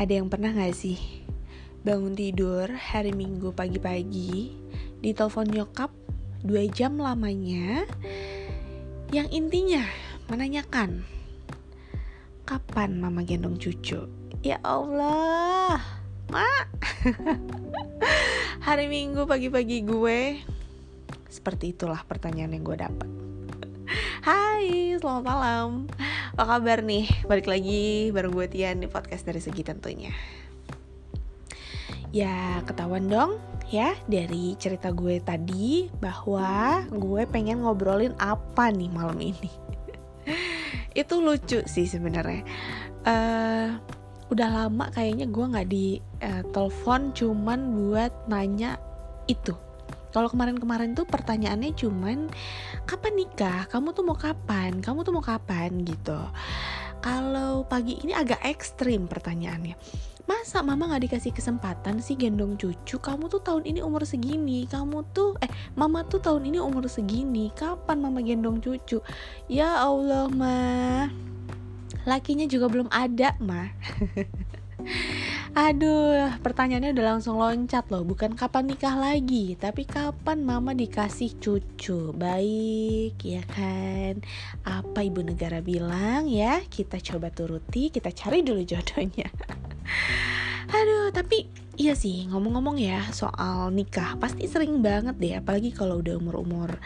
Ada yang pernah gak sih bangun tidur hari minggu pagi-pagi di telepon nyokap dua jam lamanya yang intinya menanyakan kapan mama gendong cucu? Ya Allah mak. Hari minggu pagi-pagi gue. Seperti itulah pertanyaan yang gue dapat Hai, selamat malam Apa kabar nih? Balik lagi bareng gue Tian di podcast dari segi tentunya. Ya ketahuan dong ya dari cerita gue tadi bahwa gue pengen ngobrolin apa nih malam ini. Itu lucu sih sebenarnya. Uh, Udah lama kayaknya gue gak di uh, cuman buat nanya itu kalau kemarin-kemarin tuh pertanyaannya cuman kapan nikah? Kamu tuh mau kapan? Kamu tuh mau kapan gitu. Kalau pagi ini agak ekstrim pertanyaannya. Masa mama gak dikasih kesempatan sih gendong cucu? Kamu tuh tahun ini umur segini. Kamu tuh eh mama tuh tahun ini umur segini. Kapan mama gendong cucu? Ya Allah, mah. Lakinya juga belum ada, mah. Aduh, pertanyaannya udah langsung loncat loh. Bukan kapan nikah lagi, tapi kapan mama dikasih cucu. Baik, ya kan? Apa ibu negara bilang ya? Kita coba turuti, kita cari dulu jodohnya. Aduh, tapi iya sih ngomong-ngomong ya soal nikah pasti sering banget deh apalagi kalau udah umur-umur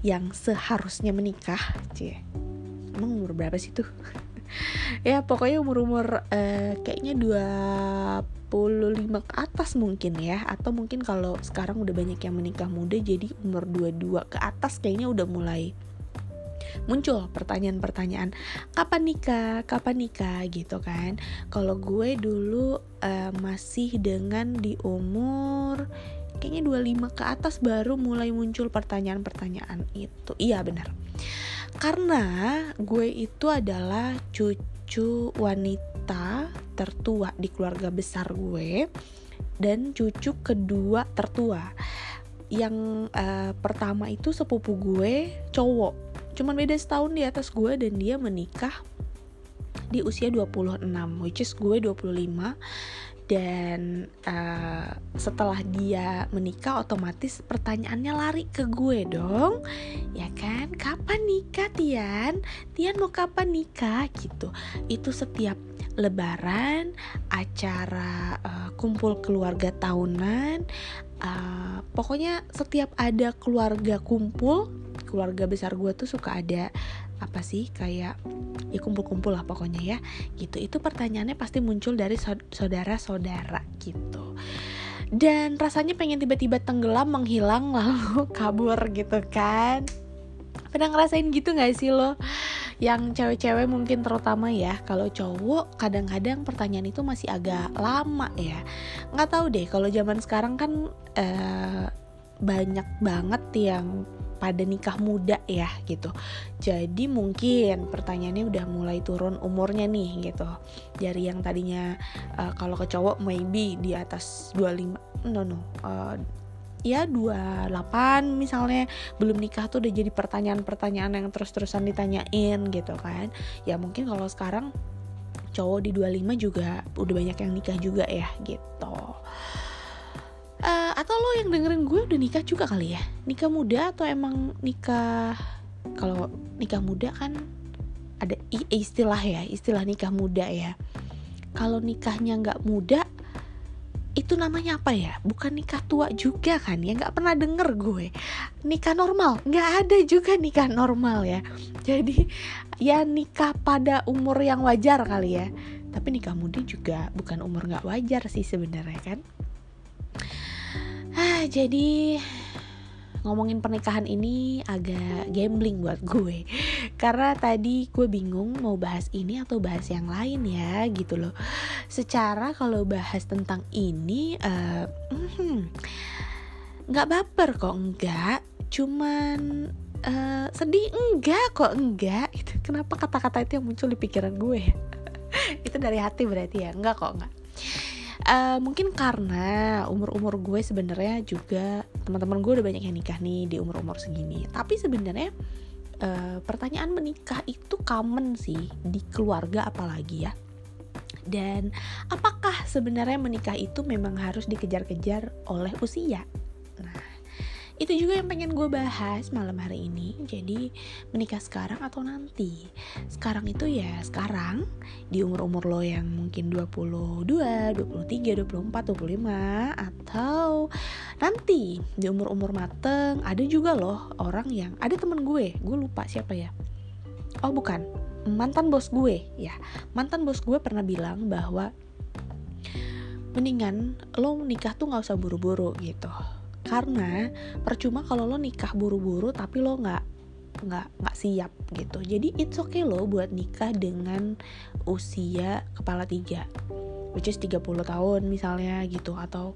yang seharusnya menikah. Cie. Emang umur berapa sih tuh? Ya pokoknya umur-umur uh, kayaknya 25 ke atas mungkin ya atau mungkin kalau sekarang udah banyak yang menikah muda jadi umur 22 ke atas kayaknya udah mulai muncul pertanyaan-pertanyaan kapan nikah, kapan nikah gitu kan. Kalau gue dulu uh, masih dengan di umur kayaknya 25 ke atas baru mulai muncul pertanyaan-pertanyaan itu. Iya benar karena gue itu adalah cucu wanita tertua di keluarga besar gue dan cucu kedua tertua. Yang uh, pertama itu sepupu gue cowok. Cuman beda setahun di atas gue dan dia menikah di usia 26 which is gue 25 dan uh, setelah dia menikah otomatis pertanyaannya lari ke gue dong. Ya kan? Kapan nikah Tian? Tian mau kapan nikah? Gitu. Itu setiap lebaran acara uh, kumpul keluarga tahunan uh, pokoknya setiap ada keluarga kumpul keluarga besar gue tuh suka ada apa sih kayak ya kumpul-kumpul lah pokoknya ya gitu. Itu pertanyaannya pasti muncul dari saudara-saudara gitu. Dan rasanya pengen tiba-tiba tenggelam menghilang lalu kabur gitu kan. Pernah ngerasain gitu gak sih lo? Yang cewek-cewek mungkin terutama ya kalau cowok kadang-kadang pertanyaan itu masih agak lama ya. Nggak tahu deh kalau zaman sekarang kan uh, banyak banget yang pada nikah muda ya gitu. Jadi mungkin pertanyaannya udah mulai turun umurnya nih gitu. Dari yang tadinya uh, kalau ke cowok maybe di atas 25 no no uh, ya 28 misalnya belum nikah tuh udah jadi pertanyaan-pertanyaan yang terus-terusan ditanyain gitu kan. Ya mungkin kalau sekarang cowok di 25 juga udah banyak yang nikah juga ya gitu uh, atau lo yang dengerin gue udah nikah juga kali ya? Nikah muda atau emang nikah kalau nikah muda kan ada istilah ya istilah nikah muda ya. Kalau nikahnya nggak muda itu namanya apa ya? Bukan nikah tua juga kan ya? Nggak pernah denger gue. Nikah normal? Nggak ada juga nikah normal ya. Jadi ya nikah pada umur yang wajar kali ya. Tapi nikah muda juga bukan umur nggak wajar sih sebenarnya kan Ah, jadi ngomongin pernikahan ini agak gambling buat gue. Karena tadi gue bingung mau bahas ini atau bahas yang lain ya gitu loh. Secara kalau bahas tentang ini uh, nggak baper kok enggak cuman uh, sedih enggak kok enggak itu kenapa kata-kata itu yang muncul di pikiran gue itu dari hati berarti ya? Enggak kok enggak uh, mungkin karena umur-umur gue sebenarnya juga teman-teman gue udah banyak yang nikah nih di umur-umur segini. Tapi sebenarnya uh, pertanyaan menikah itu common sih di keluarga apalagi ya. Dan apakah sebenarnya menikah itu memang harus dikejar-kejar oleh usia? Nah itu juga yang pengen gue bahas malam hari ini. Jadi menikah sekarang atau nanti? Sekarang itu ya sekarang di umur-umur lo yang mungkin 22, 23, 24, 25 atau nanti di umur-umur mateng ada juga loh orang yang ada temen gue gue lupa siapa ya. Oh bukan. Mantan bos gue ya. Mantan bos gue pernah bilang bahwa mendingan lo nikah tuh nggak usah buru-buru gitu karena percuma kalau lo nikah buru-buru tapi lo nggak nggak nggak siap gitu. Jadi it's okay lo buat nikah dengan usia kepala tiga which is 30 tahun misalnya gitu atau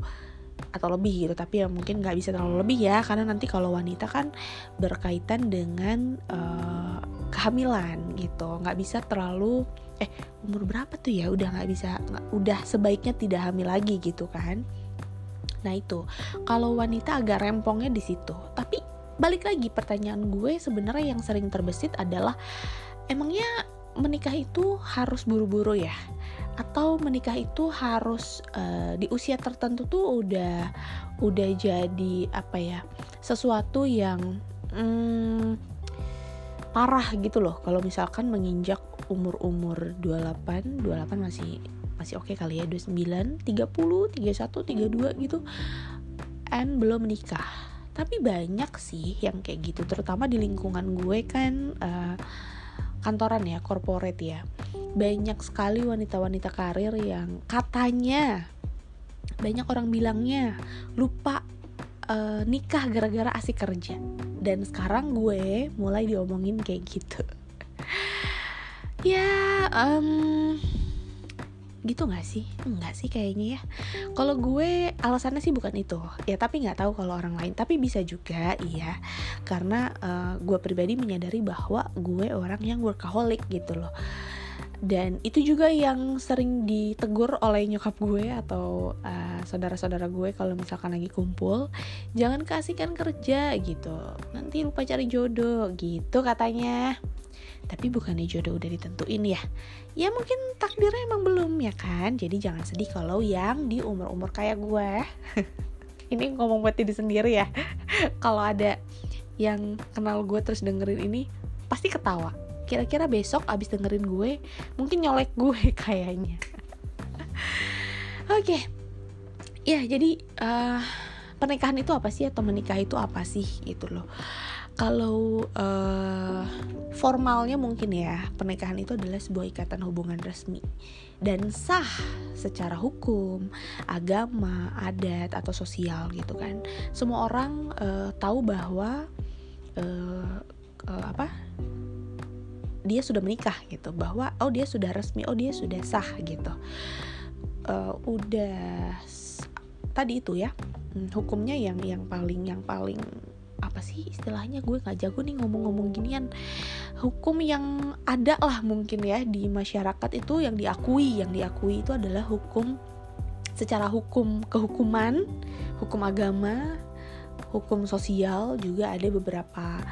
atau lebih gitu. Tapi ya mungkin nggak bisa terlalu lebih ya karena nanti kalau wanita kan berkaitan dengan uh, kehamilan gitu. Nggak bisa terlalu eh umur berapa tuh ya? Udah nggak bisa udah sebaiknya tidak hamil lagi gitu kan Nah itu kalau wanita agak rempongnya di situ. Tapi balik lagi pertanyaan gue sebenarnya yang sering terbesit adalah emangnya menikah itu harus buru-buru ya? Atau menikah itu harus uh, di usia tertentu tuh udah udah jadi apa ya sesuatu yang hmm, parah gitu loh kalau misalkan menginjak umur-umur 28 28 masih masih oke okay kali ya 29 30 31 32 gitu. And belum menikah tapi banyak sih yang kayak gitu terutama di lingkungan gue kan uh, kantoran ya corporate ya. Banyak sekali wanita-wanita karir yang katanya banyak orang bilangnya lupa uh, nikah gara-gara asik kerja. Dan sekarang gue mulai diomongin kayak gitu. Ya um, gitu nggak sih? Nggak sih kayaknya ya. Kalau gue alasannya sih bukan itu. Ya tapi nggak tahu kalau orang lain. Tapi bisa juga iya. Karena uh, gue pribadi menyadari bahwa gue orang yang workaholic gitu loh. Dan itu juga yang sering ditegur oleh nyokap gue atau uh, saudara-saudara gue kalau misalkan lagi kumpul. Jangan kasihkan kerja gitu. Nanti lupa cari jodoh gitu katanya tapi bukannya jodoh udah ditentuin ya? Ya mungkin takdirnya emang belum ya kan? Jadi jangan sedih kalau yang di umur-umur kayak gue ini ngomong buat diri sendiri ya. Kalau ada yang kenal gue terus dengerin ini pasti ketawa. Kira-kira besok abis dengerin gue mungkin nyolek gue kayaknya. Oke. Okay. ya jadi uh, pernikahan itu apa sih atau menikah itu apa sih? Gitu loh kalau uh, formalnya mungkin ya pernikahan itu adalah sebuah ikatan hubungan resmi dan sah secara hukum, agama, adat atau sosial gitu kan. Semua orang uh, tahu bahwa uh, uh, apa dia sudah menikah gitu, bahwa oh dia sudah resmi, oh dia sudah sah gitu. Uh, udah tadi itu ya hmm, hukumnya yang yang paling yang paling apa sih istilahnya? Gue nggak jago nih ngomong-ngomong ginian. Hukum yang ada lah mungkin ya di masyarakat itu yang diakui. Yang diakui itu adalah hukum secara hukum kehukuman hukum agama hukum sosial juga ada beberapa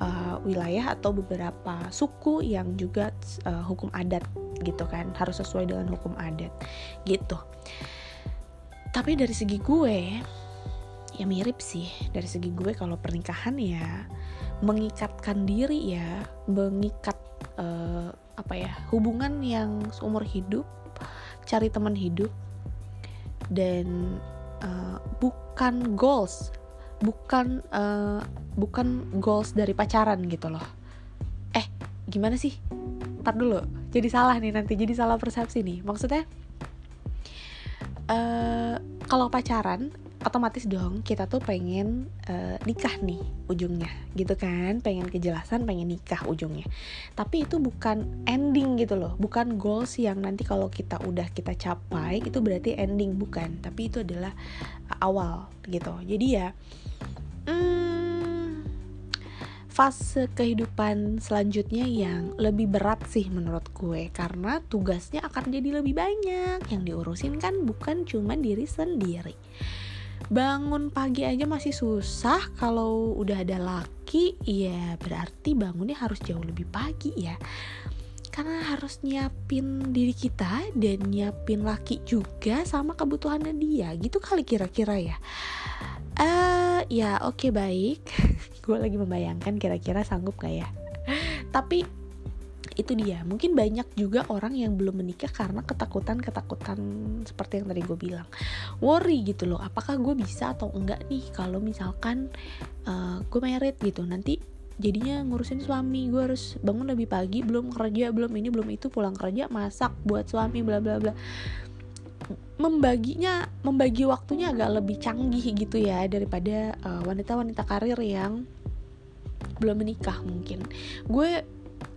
uh, wilayah atau beberapa suku yang juga uh, hukum adat gitu kan. Harus sesuai dengan hukum adat gitu. Tapi dari segi gue ya mirip sih. Dari segi gue kalau pernikahan ya mengikatkan diri ya mengikat uh, apa ya hubungan yang seumur hidup cari teman hidup dan uh, bukan goals bukan uh, bukan goals dari pacaran gitu loh. Eh gimana sih? Tar dulu jadi salah nih nanti jadi salah persepsi nih. Maksudnya uh, kalau pacaran otomatis dong kita tuh pengen uh, nikah nih ujungnya gitu kan? Pengen kejelasan pengen nikah ujungnya. Tapi itu bukan ending gitu loh bukan goals yang nanti kalau kita udah kita capai itu berarti ending bukan. Tapi itu adalah uh, awal gitu. Jadi ya hmm, fase kehidupan selanjutnya yang lebih berat sih menurut gue. Karena tugasnya akan jadi lebih banyak. Yang diurusin kan bukan cuma diri sendiri bangun pagi aja masih susah. Kalau udah ada laki ya berarti bangunnya harus jauh lebih pagi ya. Karena harus nyiapin diri kita dan nyiapin laki juga sama kebutuhannya dia. Gitu kali kira-kira ya. Uh, ya oke okay, baik. Gue lagi membayangkan kira-kira sanggup gak ya? Tapi itu dia. Mungkin banyak juga orang yang belum menikah karena ketakutan-ketakutan seperti yang tadi gue bilang. Worry gitu loh apakah gue bisa atau enggak nih kalau misalkan uh, gue married gitu. Nanti jadinya ngurusin suami gue harus bangun lebih pagi belum kerja belum ini belum itu pulang kerja masak buat suami bla bla bla. Membaginya membagi waktunya agak lebih canggih gitu ya daripada uh, wanita-wanita karir yang belum menikah mungkin. Gue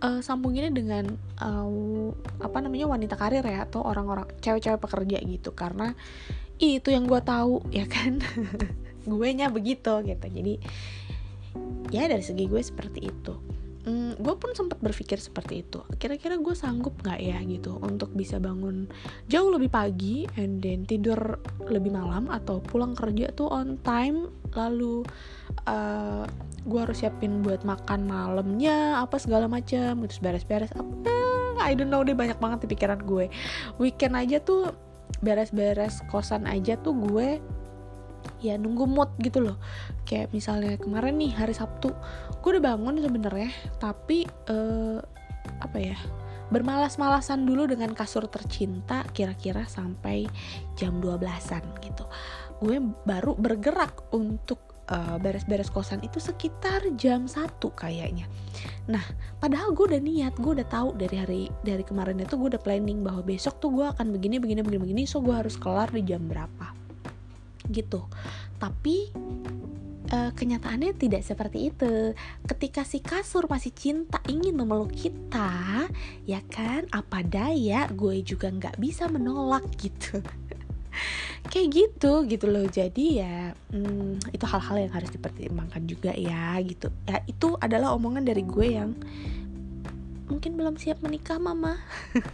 uh, sambunginnya dengan uh, apa namanya wanita karir ya atau orang-orang cewek-cewek pekerja gitu. Karena itu yang gue tahu ya kan? Gue nya begitu gitu. Jadi ya dari segi gue seperti itu hmm, gue pun sempat berpikir seperti itu. Kira-kira gue sanggup nggak ya gitu untuk bisa bangun jauh lebih pagi and then tidur lebih malam atau pulang kerja tuh on time lalu uh, gue harus siapin buat makan malamnya apa segala macam terus beres-beres apa I don't know deh banyak banget di pikiran gue. Weekend aja tuh beres-beres kosan aja tuh gue ya nunggu mood gitu loh. Kayak misalnya kemarin nih hari Sabtu gue udah bangun sebenarnya tapi uh, apa ya bermalas-malasan dulu dengan kasur tercinta kira-kira sampai jam 12-an gitu. Gue baru bergerak untuk uh, beres-beres kosan itu sekitar jam satu kayaknya. Nah, padahal gue udah niat, gue udah tahu dari hari dari kemarin itu gue udah planning bahwa besok tuh gue akan begini begini begini begini, so gue harus kelar di jam berapa, gitu. Tapi uh, kenyataannya tidak seperti itu. Ketika si kasur masih cinta ingin memeluk kita, ya kan? Apa daya, gue juga nggak bisa menolak gitu kayak gitu gitu loh jadi ya hmm, itu hal-hal yang harus dipertimbangkan juga ya gitu ya itu adalah omongan dari gue yang mungkin belum siap menikah mama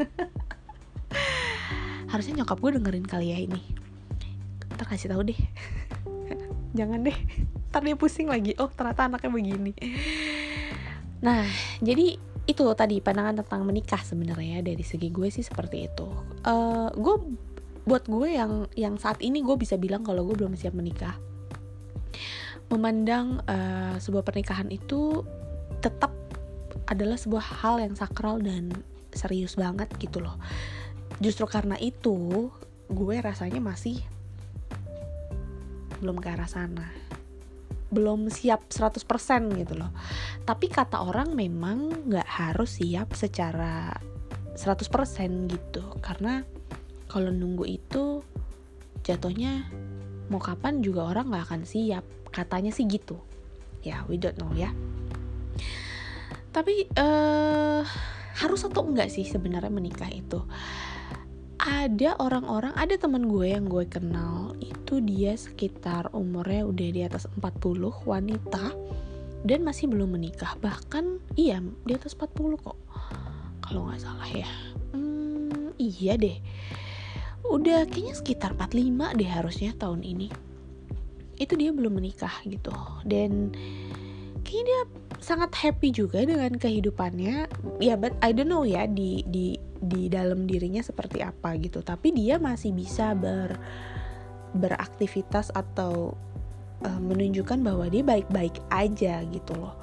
harusnya nyokap gue dengerin kali ya ini ntar kasih tahu deh. Jangan deh. Ntar dia pusing lagi. Oh ternyata anaknya begini. Nah jadi itu tadi pandangan tentang menikah sebenarnya dari segi gue sih seperti itu. Uh, gue buat gue yang yang saat ini gue bisa bilang kalau gue belum siap menikah. Memandang uh, sebuah pernikahan itu tetap adalah sebuah hal yang sakral dan serius banget gitu loh. Justru karena itu gue rasanya masih belum ke arah sana. Belum siap 100% gitu loh. Tapi kata orang memang nggak harus siap secara 100% gitu. Karena kalau nunggu itu jatuhnya mau kapan juga orang nggak akan siap. Katanya sih gitu. Ya we don't know ya. Tapi uh, harus atau enggak sih sebenarnya menikah itu ada orang-orang ada teman gue yang gue kenal itu dia sekitar umurnya udah di atas 40 wanita dan masih belum menikah. Bahkan iya di atas 40 kok kalau nggak salah ya. Hmm, iya deh. Udah kayaknya sekitar 45 deh harusnya tahun ini. Itu dia belum menikah gitu. Dan kayaknya dia sangat happy juga dengan kehidupannya. Ya but I don't know ya di di di dalam dirinya seperti apa gitu. Tapi dia masih bisa ber beraktivitas atau uh, menunjukkan bahwa dia baik-baik aja gitu loh.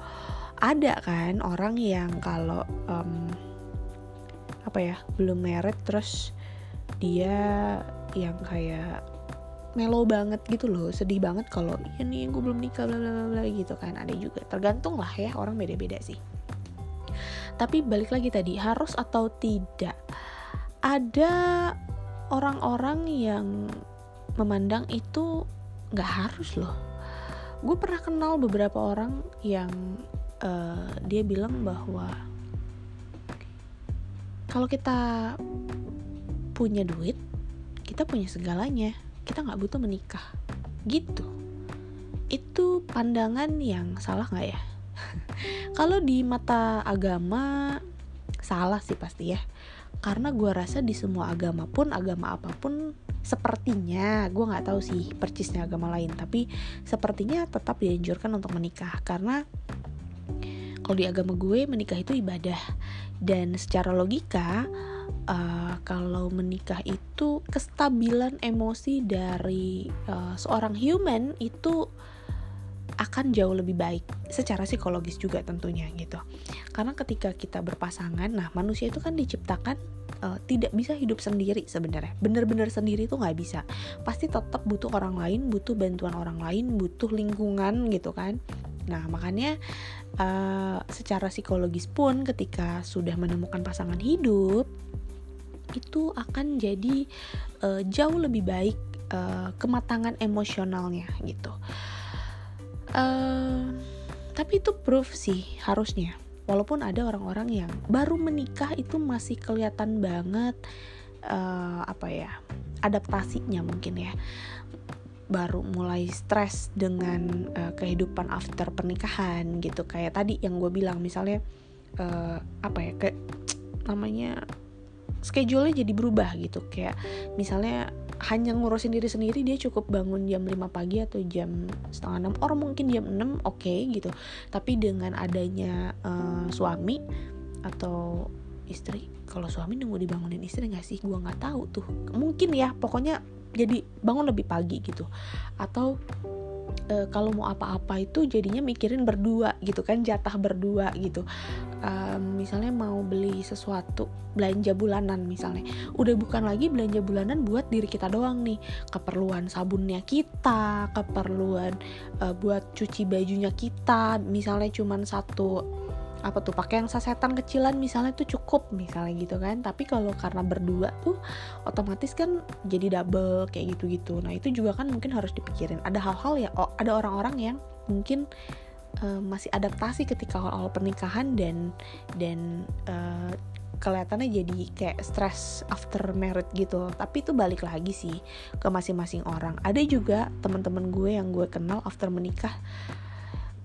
Ada kan orang yang kalau um, apa ya belum married terus dia yang kayak melo banget gitu loh sedih banget kalau ya nih gue belum nikah bla bla bla gitu kan. Ada juga tergantung lah ya orang beda beda sih. Tapi balik lagi tadi harus atau tidak ada orang-orang yang memandang itu nggak harus loh. Gue pernah kenal beberapa orang yang uh, dia bilang bahwa kalau kita punya duit kita punya segalanya kita nggak butuh menikah. Gitu. Itu pandangan yang salah nggak ya? Kalau di mata agama salah sih pasti ya. Karena gue rasa di semua agama pun agama apa pun sepertinya gue nggak tahu sih percisnya agama lain tapi sepertinya tetap dianjurkan untuk menikah. Karena kalau di agama gue menikah itu ibadah. Dan secara logika uh, kalau menikah itu kestabilan emosi dari uh, seorang human itu akan jauh lebih baik secara psikologis juga tentunya gitu. Karena ketika kita berpasangan nah manusia itu kan diciptakan uh, tidak bisa hidup sendiri sebenarnya. Bener-bener sendiri tuh nggak bisa. Pasti tetap butuh orang lain butuh bantuan orang lain butuh lingkungan gitu kan. Nah makanya uh, secara psikologis pun ketika sudah menemukan pasangan hidup itu akan jadi uh, jauh lebih baik uh, kematangan emosionalnya gitu. Uh, tapi itu proof sih harusnya. Walaupun ada orang-orang yang baru menikah itu masih kelihatan banget uh, apa ya adaptasinya mungkin ya. Baru mulai stres dengan uh, kehidupan after pernikahan gitu. Kayak tadi yang gue bilang misalnya uh, apa ya kayak namanya schedule-nya jadi berubah gitu. Kayak misalnya hanya ngurusin diri sendiri dia cukup bangun jam 5 pagi atau jam setengah 6 orang mungkin jam 6 oke okay, gitu. Tapi dengan adanya uh, suami atau istri kalau suami nunggu dibangunin istri nggak sih? Gue nggak tahu tuh. Mungkin ya pokoknya jadi bangun lebih pagi gitu. Atau uh, kalau mau apa-apa itu jadinya mikirin berdua gitu kan jatah berdua gitu. Um, misalnya mau beli sesuatu belanja bulanan misalnya. Udah bukan lagi belanja bulanan buat diri kita doang nih. Keperluan sabunnya kita keperluan uh, buat cuci bajunya kita. Misalnya cuman satu apa tuh pakai yang sasetan kecilan misalnya tuh cukup misalnya gitu kan. Tapi kalau karena berdua tuh otomatis kan jadi double kayak gitu-gitu. Nah itu juga kan mungkin harus dipikirin. Ada hal-hal ya oh, ada orang-orang yang mungkin uh, masih adaptasi ketika awal-awal pernikahan dan dan uh, kelihatannya jadi kayak stress after married gitu. Tapi itu balik lagi sih ke masing-masing orang. Ada juga teman-teman gue yang gue kenal after menikah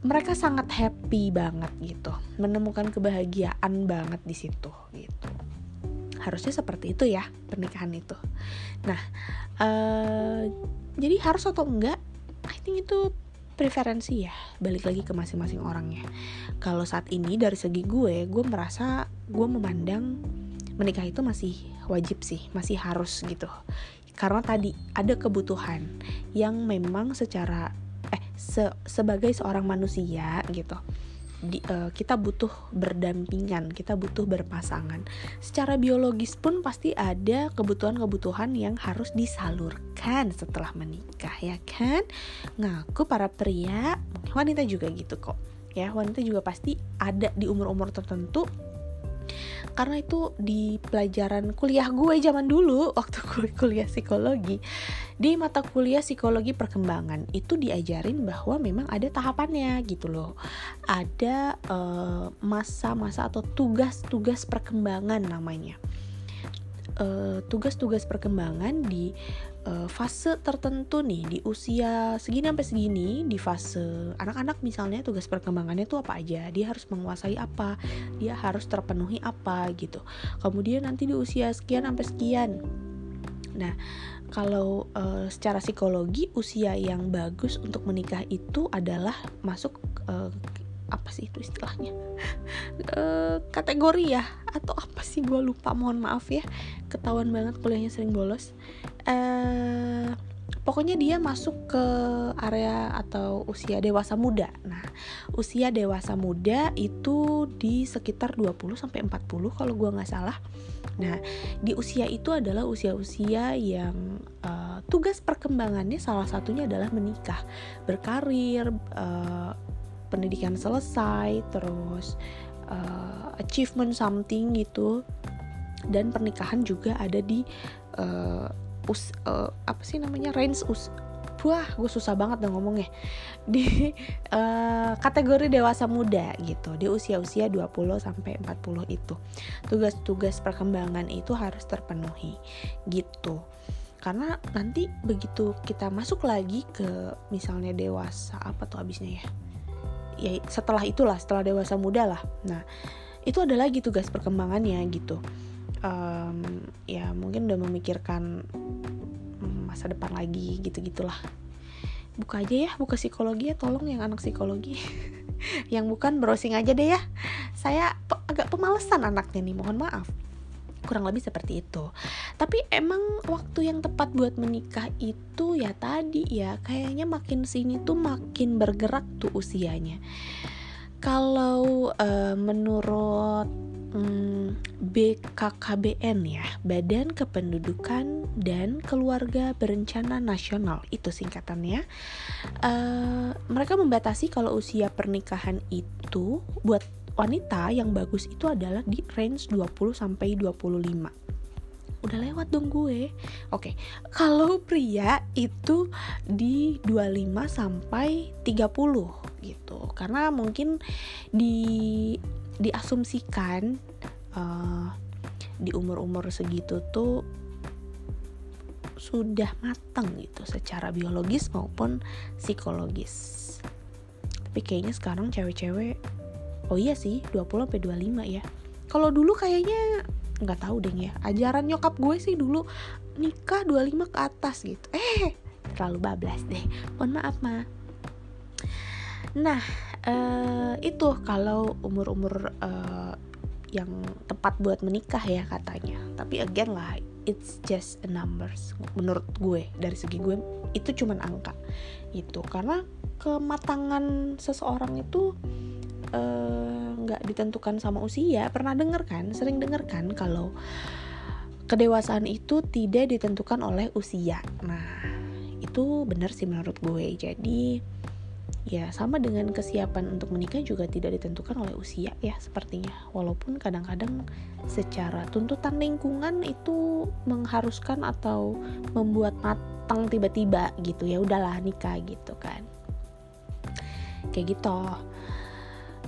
mereka sangat happy banget gitu. Menemukan kebahagiaan banget di situ gitu. Harusnya seperti itu ya pernikahan itu. Nah uh, jadi harus atau enggak I think itu preferensi ya balik lagi ke masing-masing orangnya. Kalau saat ini dari segi gue gue merasa gue memandang menikah itu masih wajib sih masih harus gitu. Karena tadi ada kebutuhan yang memang secara eh se sebagai seorang manusia gitu di, uh, kita butuh berdampingan, kita butuh berpasangan. Secara biologis pun pasti ada kebutuhan-kebutuhan yang harus disalurkan setelah menikah, ya kan? Ngaku para pria, wanita juga gitu kok. Ya, wanita juga pasti ada di umur-umur tertentu karena itu di pelajaran kuliah gue zaman dulu waktu gue kuliah psikologi di mata kuliah psikologi perkembangan itu diajarin bahwa memang ada tahapannya gitu loh. Ada eh, masa-masa uh, atau tugas-tugas perkembangan namanya. Eh, tugas-tugas uh, perkembangan di uh, fase tertentu nih di usia segini sampai segini di fase anak-anak misalnya tugas perkembangannya tuh apa aja? Dia harus menguasai apa? Dia harus terpenuhi apa gitu. Kemudian nanti di usia sekian sampai sekian. Nah kalau uh, secara psikologi usia yang bagus untuk menikah itu adalah masuk uh, apa sih itu istilahnya uh, kategori ya atau apa sih gue lupa mohon maaf ya ketahuan banget kuliahnya sering bolos uh, pokoknya dia masuk ke area atau usia dewasa muda. Nah, usia dewasa muda itu di sekitar 20 sampai 40 kalau gua nggak salah. Nah, di usia itu adalah usia-usia yang uh, tugas perkembangannya salah satunya adalah menikah, berkarir, uh, pendidikan selesai terus uh, achievement something gitu. Dan pernikahan juga ada di uh, us uh, apa sih namanya range us wah gue susah banget dong ngomongnya. Di uh, kategori dewasa muda gitu di usia-usia 20 sampai 40 itu. Tugas-tugas perkembangan itu harus terpenuhi gitu. Karena nanti begitu kita masuk lagi ke misalnya dewasa apa tuh habisnya ya ya setelah itulah setelah dewasa muda lah. Nah itu ada lagi tugas perkembangannya gitu. Um, ya mungkin udah memikirkan masa depan lagi gitu gitulah buka aja ya buka psikologi ya tolong yang anak psikologi. Yang bukan browsing aja deh ya. Saya pe agak pemalesan anaknya nih mohon maaf. Kurang lebih seperti itu tapi emang waktu yang tepat buat menikah itu ya tadi ya kayaknya makin sini tuh makin bergerak tuh usianya. Kalau uh, menurut hmm, BKKBN ya Badan Kependudukan dan Keluarga Berencana Nasional itu singkatannya uh, mereka membatasi kalau usia pernikahan itu buat wanita yang bagus itu adalah di range 20 sampai 25 udah lewat dong gue. Oke, kalau pria itu di 25 sampai 30 gitu. Karena mungkin di diasumsikan uh, di umur-umur segitu tuh sudah matang gitu secara biologis maupun psikologis. Tapi kayaknya sekarang cewek-cewek oh iya sih 20 sampai 25 ya kalau dulu kayaknya nggak tahu deh ya ajaran nyokap gue sih dulu nikah 25 ke atas gitu. Eh terlalu bablas deh. Mohon maaf ma. Nah uh, itu kalau umur-umur uh, yang tepat buat menikah ya katanya. Tapi again lah it's just a numbers. Menurut gue dari segi gue itu cuman angka. Itu karena kematangan seseorang itu Eh, nggak ditentukan sama usia pernah denger kan sering denger kan kalau kedewasaan itu tidak ditentukan oleh usia. Nah itu benar sih menurut gue. Jadi ya sama dengan kesiapan untuk menikah juga tidak ditentukan oleh usia ya sepertinya. Walaupun kadang-kadang secara tuntutan lingkungan itu mengharuskan atau membuat matang tiba-tiba gitu ya udahlah nikah gitu kan. Kayak gitu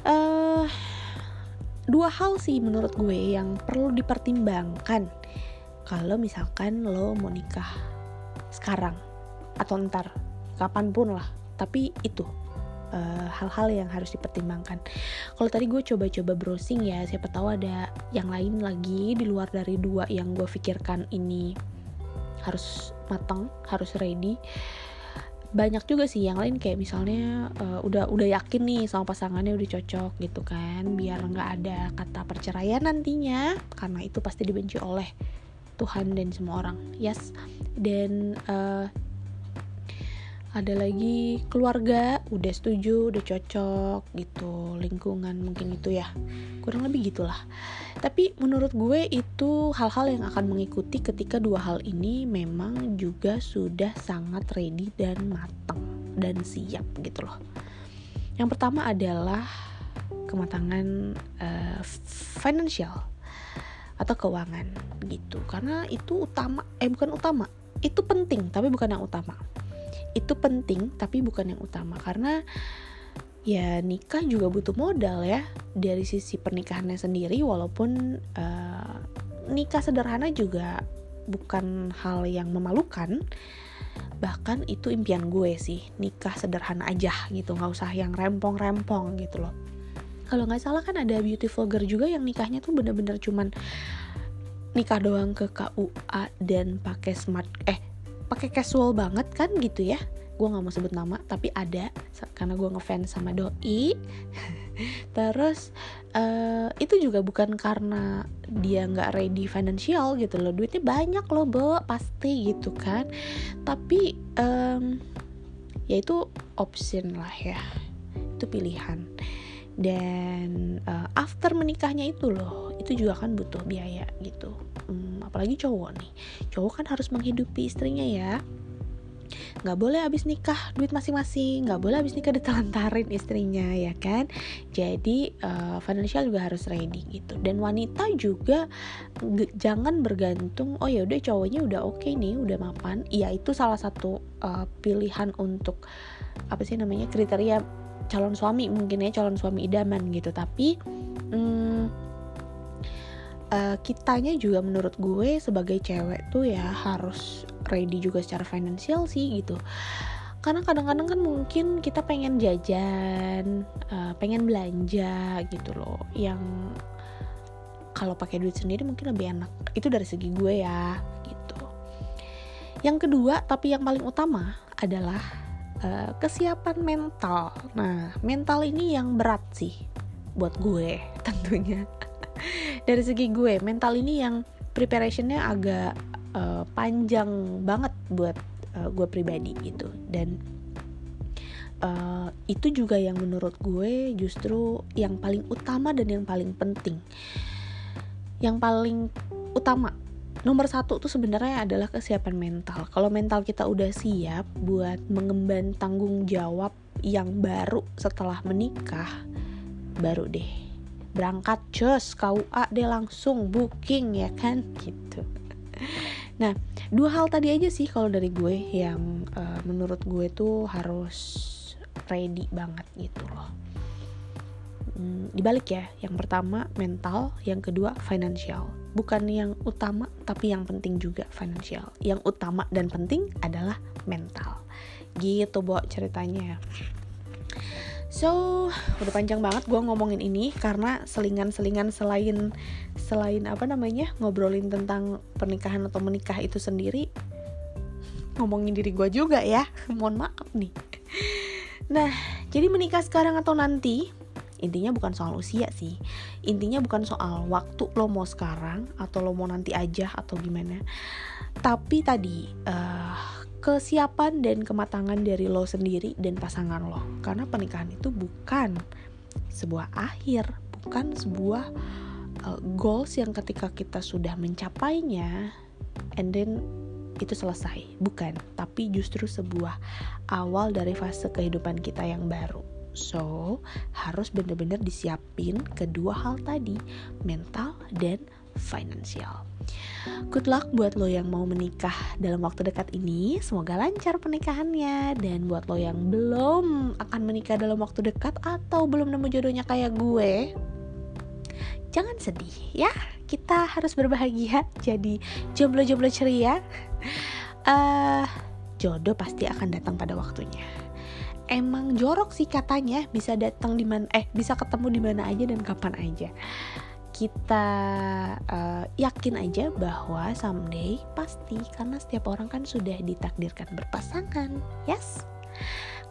uh, dua hal sih menurut gue yang perlu dipertimbangkan. Kalau misalkan lo mau nikah sekarang atau ntar kapan pun lah. Tapi itu eh, hal-hal uh, yang harus dipertimbangkan. Kalau tadi gue coba-coba browsing ya, siapa tahu ada yang lain lagi di luar dari dua yang gue pikirkan ini harus matang, harus ready banyak juga sih yang lain kayak misalnya uh, udah udah yakin nih sama pasangannya udah cocok gitu kan biar nggak ada kata perceraian nantinya karena itu pasti dibenci oleh Tuhan dan semua orang. Yes. Dan uh, ada lagi keluarga udah setuju udah cocok gitu lingkungan mungkin itu ya. Kurang lebih gitulah. Tapi menurut gue itu hal-hal yang akan mengikuti ketika dua hal ini memang juga sudah sangat ready dan matang dan siap gitu loh. Yang pertama adalah kematangan uh, financial atau keuangan gitu. Karena itu utama eh bukan utama itu penting tapi bukan yang utama itu penting tapi bukan yang utama. Karena ya nikah juga butuh modal ya. Dari sisi pernikahannya sendiri walaupun uh, nikah sederhana juga bukan hal yang memalukan. Bahkan itu impian gue sih nikah sederhana aja gitu. Nggak usah yang rempong-rempong gitu loh. Kalau nggak salah kan ada beauty vlogger juga yang nikahnya tuh bener-bener cuman nikah doang ke KUA dan pakai smart eh pakai casual banget kan gitu ya. Gue nggak mau sebut nama tapi ada karena gue ngefans sama doi. Terus uh, itu juga bukan karena dia nggak ready financial gitu loh. Duitnya banyak loh bo pasti gitu kan. Tapi um, ya itu option lah ya. Itu pilihan dan uh, after menikahnya itu loh itu juga kan butuh biaya gitu. Hmm, apalagi cowok nih. Cowok kan harus menghidupi istrinya ya. Nggak boleh habis nikah duit masing-masing. Nggak boleh habis nikah ditelantarin istrinya ya kan? Jadi uh, financial juga harus ready gitu. Dan wanita juga jangan bergantung oh ya udah cowoknya udah oke okay nih udah mapan. Iya itu salah satu uh, pilihan untuk apa sih namanya kriteria calon suami mungkin ya calon suami idaman gitu. Tapi hmm, uh, kitanya juga menurut gue sebagai cewek tuh ya harus ready juga secara finansial sih gitu. Karena kadang-kadang kan mungkin kita pengen jajan uh, pengen belanja gitu loh. Yang kalau pakai duit sendiri mungkin lebih enak. Itu dari segi gue ya gitu. Yang kedua tapi yang paling utama adalah uh, kesiapan mental. Nah, mental ini yang berat sih buat gue tentunya. Dari segi gue, mental ini yang preparationnya agak uh, panjang banget buat uh, gue pribadi gitu dan uh, itu juga yang menurut gue justru yang paling utama dan yang paling penting yang paling utama nomor satu tuh sebenarnya adalah kesiapan mental. Kalau mental kita udah siap buat mengemban tanggung jawab yang baru setelah menikah baru deh. Berangkat cus KUA deh langsung booking ya kan? Gitu. Nah dua hal tadi aja sih kalau dari gue yang uh, menurut gue tuh harus ready banget gitu loh hmm, dibalik ya yang pertama mental yang kedua financial bukan yang utama tapi yang penting juga financial yang utama dan penting adalah mental gitu bo ceritanya So, udah panjang banget gue ngomongin ini karena selingan-selingan selain selain apa namanya ngobrolin tentang pernikahan atau menikah itu sendiri ngomongin diri gue juga ya. Mohon maaf nih. Nah, jadi menikah sekarang atau nanti intinya bukan soal usia sih. Intinya bukan soal waktu lo mau sekarang atau lo mau nanti aja atau gimana. Tapi tadi uh, kesiapan dan kematangan dari lo sendiri dan pasangan lo karena pernikahan itu bukan sebuah akhir bukan sebuah uh, goals yang ketika kita sudah mencapainya and then itu selesai bukan tapi justru sebuah awal dari fase kehidupan kita yang baru so harus benar-benar disiapin kedua hal tadi mental dan finansial Good luck buat lo yang mau menikah dalam waktu dekat ini. Semoga lancar pernikahannya. Dan buat lo yang belum akan menikah dalam waktu dekat atau belum nemu jodohnya kayak gue, jangan sedih ya. Kita harus berbahagia. Jadi jomblo-jomblo ceria. Uh, jodoh pasti akan datang pada waktunya. Emang jorok sih katanya bisa datang di mana eh bisa ketemu di mana aja dan kapan aja. Kita uh, yakin aja bahwa someday pasti karena setiap orang kan sudah ditakdirkan berpasangan. Yes?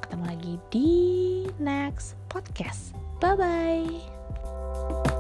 Ketemu lagi di next podcast. Bye bye